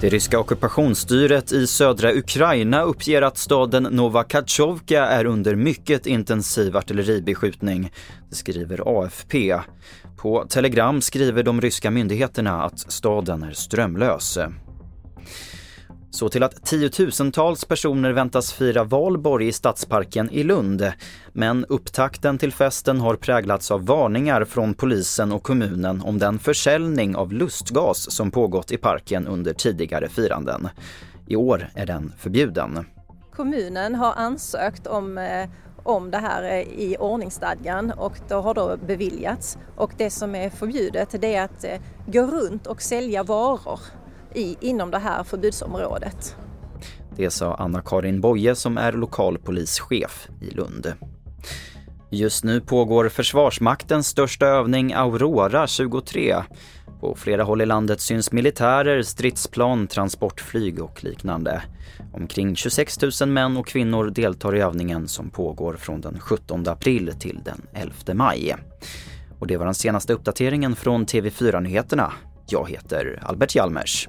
Det ryska ockupationsstyret i södra Ukraina uppger att staden Novakachovka är under mycket intensiv artilleribeskjutning. Det skriver AFP. På Telegram skriver de ryska myndigheterna att staden är strömlös. Så till att tiotusentals personer väntas fira valborg i Stadsparken i Lund. Men upptakten till festen har präglats av varningar från polisen och kommunen om den försäljning av lustgas som pågått i parken under tidigare firanden. I år är den förbjuden. Kommunen har ansökt om eh, om det här eh, i ordningsstadgan och det har då beviljats. Och det som är förbjudet det är att eh, gå runt och sälja varor i, inom det här förbudsområdet. Det sa Anna-Karin Boye som är lokalpolischef i Lund. Just nu pågår Försvarsmaktens största övning Aurora 23. På flera håll i landet syns militärer, stridsplan, transportflyg och liknande. Omkring 26 000 män och kvinnor deltar i övningen som pågår från den 17 april till den 11 maj. Och det var den senaste uppdateringen från TV4 Nyheterna. Jag heter Albert Hjalmers.